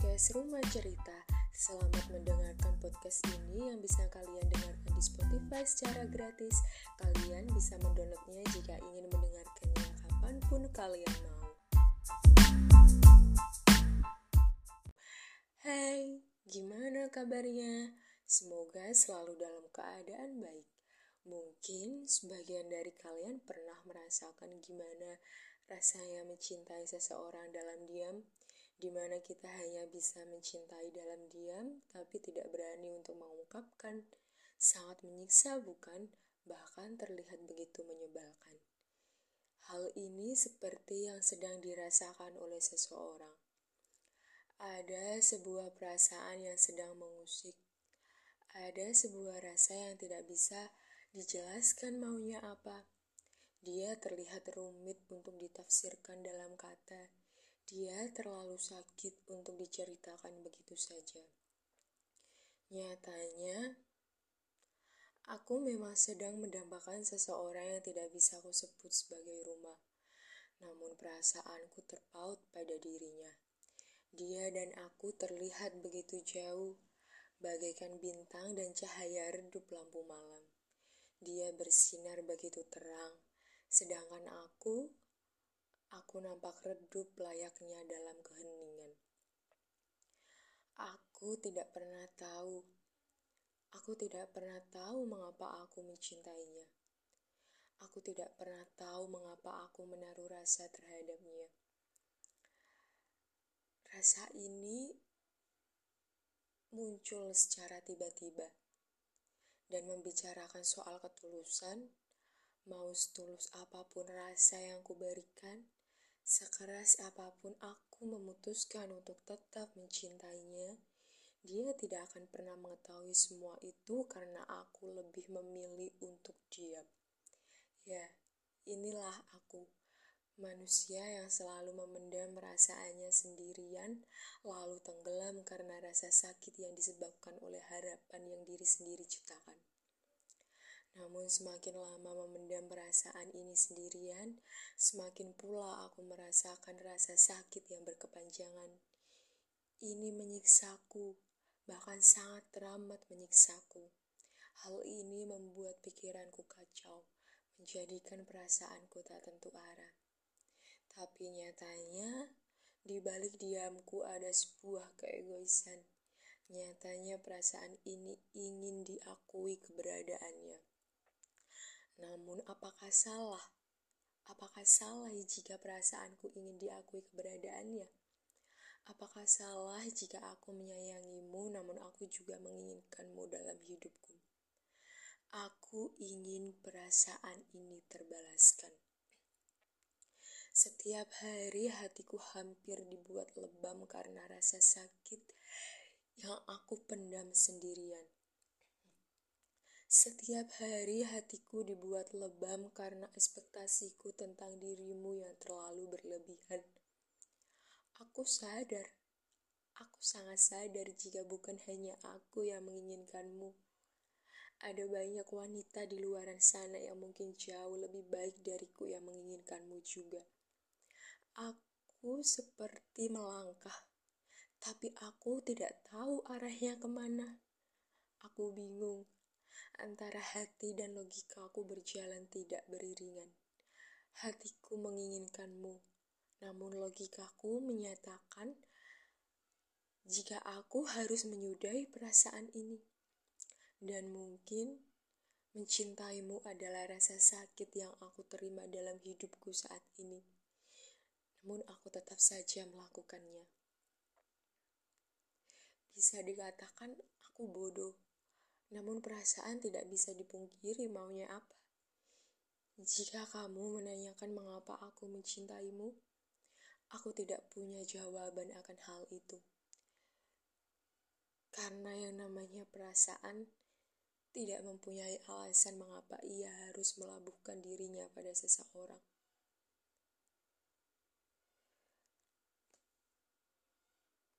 podcast Rumah Cerita. Selamat mendengarkan podcast ini yang bisa kalian dengarkan di Spotify secara gratis. Kalian bisa mendownloadnya jika ingin mendengarkannya kapan pun kalian mau. Hai, gimana kabarnya? Semoga selalu dalam keadaan baik. Mungkin sebagian dari kalian pernah merasakan gimana rasanya mencintai seseorang dalam diam di mana kita hanya bisa mencintai dalam diam, tapi tidak berani untuk mengungkapkan. Sangat menyiksa, bukan? Bahkan terlihat begitu menyebalkan. Hal ini seperti yang sedang dirasakan oleh seseorang. Ada sebuah perasaan yang sedang mengusik. Ada sebuah rasa yang tidak bisa dijelaskan maunya apa. Dia terlihat rumit untuk ditafsirkan dalam kata dia terlalu sakit untuk diceritakan begitu saja. Nyatanya, aku memang sedang mendambakan seseorang yang tidak bisa aku sebut sebagai rumah. Namun perasaanku terpaut pada dirinya. Dia dan aku terlihat begitu jauh, bagaikan bintang dan cahaya redup lampu malam. Dia bersinar begitu terang, sedangkan aku Aku nampak redup layaknya dalam keheningan. Aku tidak pernah tahu. Aku tidak pernah tahu mengapa aku mencintainya. Aku tidak pernah tahu mengapa aku menaruh rasa terhadapnya. Rasa ini muncul secara tiba-tiba dan membicarakan soal ketulusan, mau setulus apa pun rasa yang kuberikan, Sekeras apa pun aku memutuskan untuk tetap mencintainya, dia tidak akan pernah mengetahui semua itu karena aku lebih memilih untuk diam. Ya, inilah aku, manusia yang selalu memendam perasaannya sendirian, lalu tenggelam karena rasa sakit yang disebabkan oleh harapan yang diri sendiri ciptakan. Namun semakin lama memendam perasaan ini sendirian, semakin pula aku merasakan rasa sakit yang berkepanjangan. Ini menyiksaku, bahkan sangat teramat menyiksaku. Hal ini membuat pikiranku kacau, menjadikan perasaanku tak tentu arah. Tapi nyatanya, di balik diamku ada sebuah keegoisan. Nyatanya perasaan ini ingin diakui keberadaannya. Namun apakah salah? Apakah salah jika perasaanku ingin diakui keberadaannya? Apakah salah jika aku menyayangimu namun aku juga menginginkanmu dalam hidupku? Aku ingin perasaan ini terbalaskan. Setiap hari hatiku hampir dibuat lebam karena rasa sakit yang aku pendam sendirian. Setiap hari hatiku dibuat lebam karena ekspektasiku tentang dirimu yang terlalu berlebihan. Aku sadar, aku sangat sadar jika bukan hanya aku yang menginginkanmu. Ada banyak wanita di luar sana yang mungkin jauh lebih baik dariku yang menginginkanmu juga. Aku seperti melangkah, tapi aku tidak tahu arahnya ke mana. Aku bingung antara hati dan logikaku berjalan tidak beriringan. Hatiku menginginkanmu, namun logikaku menyatakan jika aku harus menyudahi perasaan ini. Dan mungkin mencintaimu adalah rasa sakit yang aku terima dalam hidupku saat ini. Namun aku tetap saja melakukannya. Bisa dikatakan aku bodoh namun perasaan tidak bisa dipungkiri maunya apa. Jika kamu menanyakan mengapa aku mencintaimu, aku tidak punya jawaban akan hal itu. Karena yang namanya perasaan tidak mempunyai alasan mengapa ia harus melabuhkan dirinya pada seseorang.